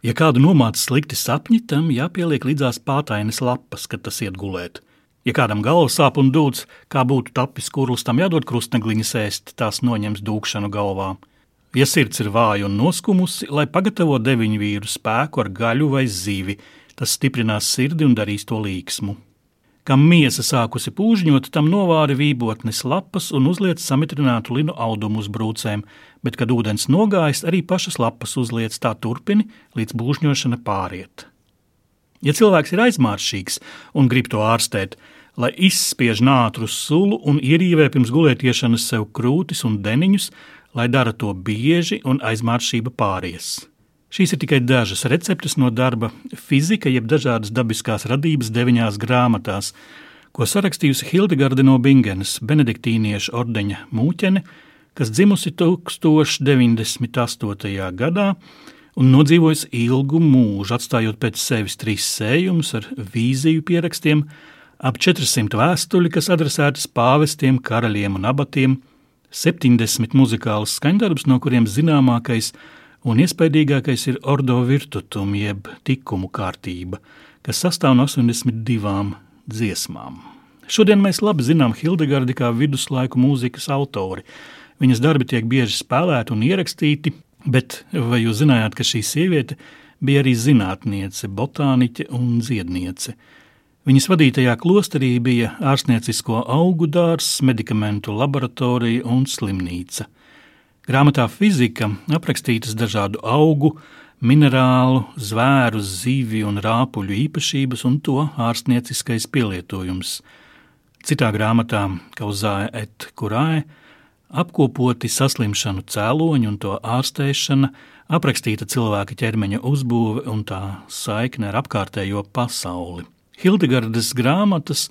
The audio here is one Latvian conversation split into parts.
Ja kādu nomāca slikti sapņi, tam jāpieliek līdzās pātainas lapas, kad tas iet gulēt. Ja kādam galva sāp un dūds, kā būtu tapis kurls, tam jādod krustnegliņas ēst, tās noņems dūkšanu galvā. Ja sirds ir vāja un noskumusi, lai pagatavo deviņu vīru spēku ar gaļu vai zivi, tas stiprinās sirdi un darīs to līksmu. Kam miesa sākusi pūžņot, tam novāri vībotnes lapas un uzliek samitrinātu linu audumu uz brūcēm, bet, kad ūdens nogājis, arī pašas lapas uzliek tā turpini, līdz būžņošana pāriet. Ja cilvēks ir aizmāršīgs un grib to ārstēt, lai izspiež nātru sulu un ierīvē pirms gulētiešanas sev krūtis un deniņus, lai dara to bieži un aizmāršība pāries. Šīs ir tikai dažas receptes no darba fizika, jeb dažādas dabiskās radības deviņās grāmatās, ko sarakstījusi Hildegarde no Bingenes, benediktīniešu ordeņa mūķene, kas dzimusi 1098. gadā un nodzīvojusi ilgu mūžu, atstājot pēc sevis trīs sējumus ar vīziju pierakstiem, ap 400 vēstuļi, kas adresētas pāvestiem, karaļiem un abatiem, 70 muzikālus skaņdarbus, no kuriem zināmākais ir un iespaidīgākais ir ordo virtutum, jeb tikumu kārtība, kas sastāv no 82 dziesmām. Šodien mēs labi zinām Hildegardi kā viduslaiku mūzikas autori. Viņas darbi tiek bieži spēlēti un ierakstīti, bet vai jūs zinājāt, ka šī sieviete bija arī zinātniece, botāniķe un dziedniece? Viņas vadītajā klosterī bija ārstniecisko augu dārzs, medikamentu laboratorija un slimnīca – Grāmatā fizika aprakstītas dažādu augu, minerālu, zvēru, zivju un rāpuļu īpašības un to ārstnieciskais pielietojums. Citā grāmatā, Kauzāja et Kurāja, apkopoti saslimšanu cēloņi un to ārstēšana, aprakstīta cilvēka ķermeņa uzbūve un tā saikne ar apkārtējo pasauli. Hildegardas grāmatas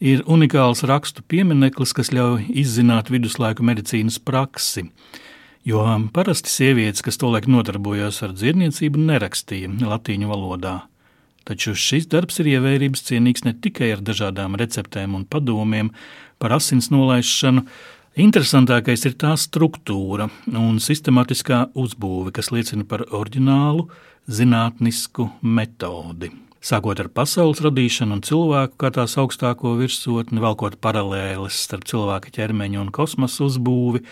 ir unikāls rakstu piemineklis, kas ļauj izzināt viduslaiku medicīnas praksi. Jo parasti sievietes, kas tolaik nodarbojās ar dzirdniecību, nerakstīja latīņu valodā. Taču šis darbs ir ievērības cienīgs ne tikai ar dažādām receptēm un padomiem par asins nolaišanu, interesantākais ir tā struktūra un sistemātiskā uzbūve, kas liecina par oriģinālu zinātnisku metodi. Sākot ar pasaules radīšanu un cilvēku kā tās augstāko virsotni, velkot paralēles starp cilvēka ķermeņa un kosmosa uzbūvi,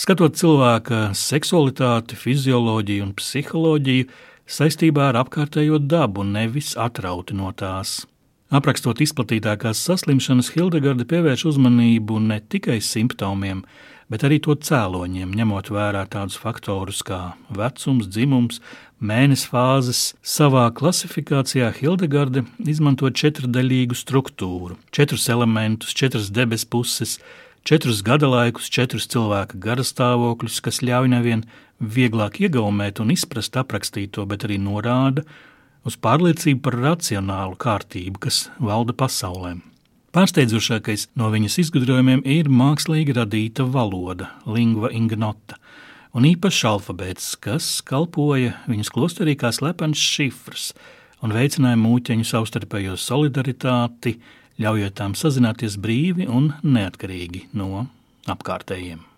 skatot cilvēka seksualitāti, fizioloģiju un psiholoģiju saistībā ar apkārtējo dabu, nevis atrauti no tās. Aprakstot izplatītākās saslimšanas, Hildegarde pievērš uzmanību ne tikai simptomiem, bet arī to cēloņiem, ņemot vērā tādus faktorus kā vecums, dzimums, mēnesis fāzes. Savā klasifikācijā Hildegarde izmanto četrdaļīgu struktūru, četrus elementus, četras debesu puses, četrus gada laikus, četrus cilvēka garastāvokļus, kas ļauj nevien vieglāk iegaumēt un izprast aprakstīto, bet arī norāda uz pārliecību par racionālu kārtību, kas valda pasaulē. Pārsteidzošākais no viņas izgudrojumiem ir mākslīgi radīta valoda, lingva ignota, un īpašs alfabēts, kas kalpoja viņas klosterī kā slepens šifrs un veicināja mūķeņu savstarpējo solidaritāti, ļaujot tām sazināties brīvi un neatkarīgi no apkārtējiem.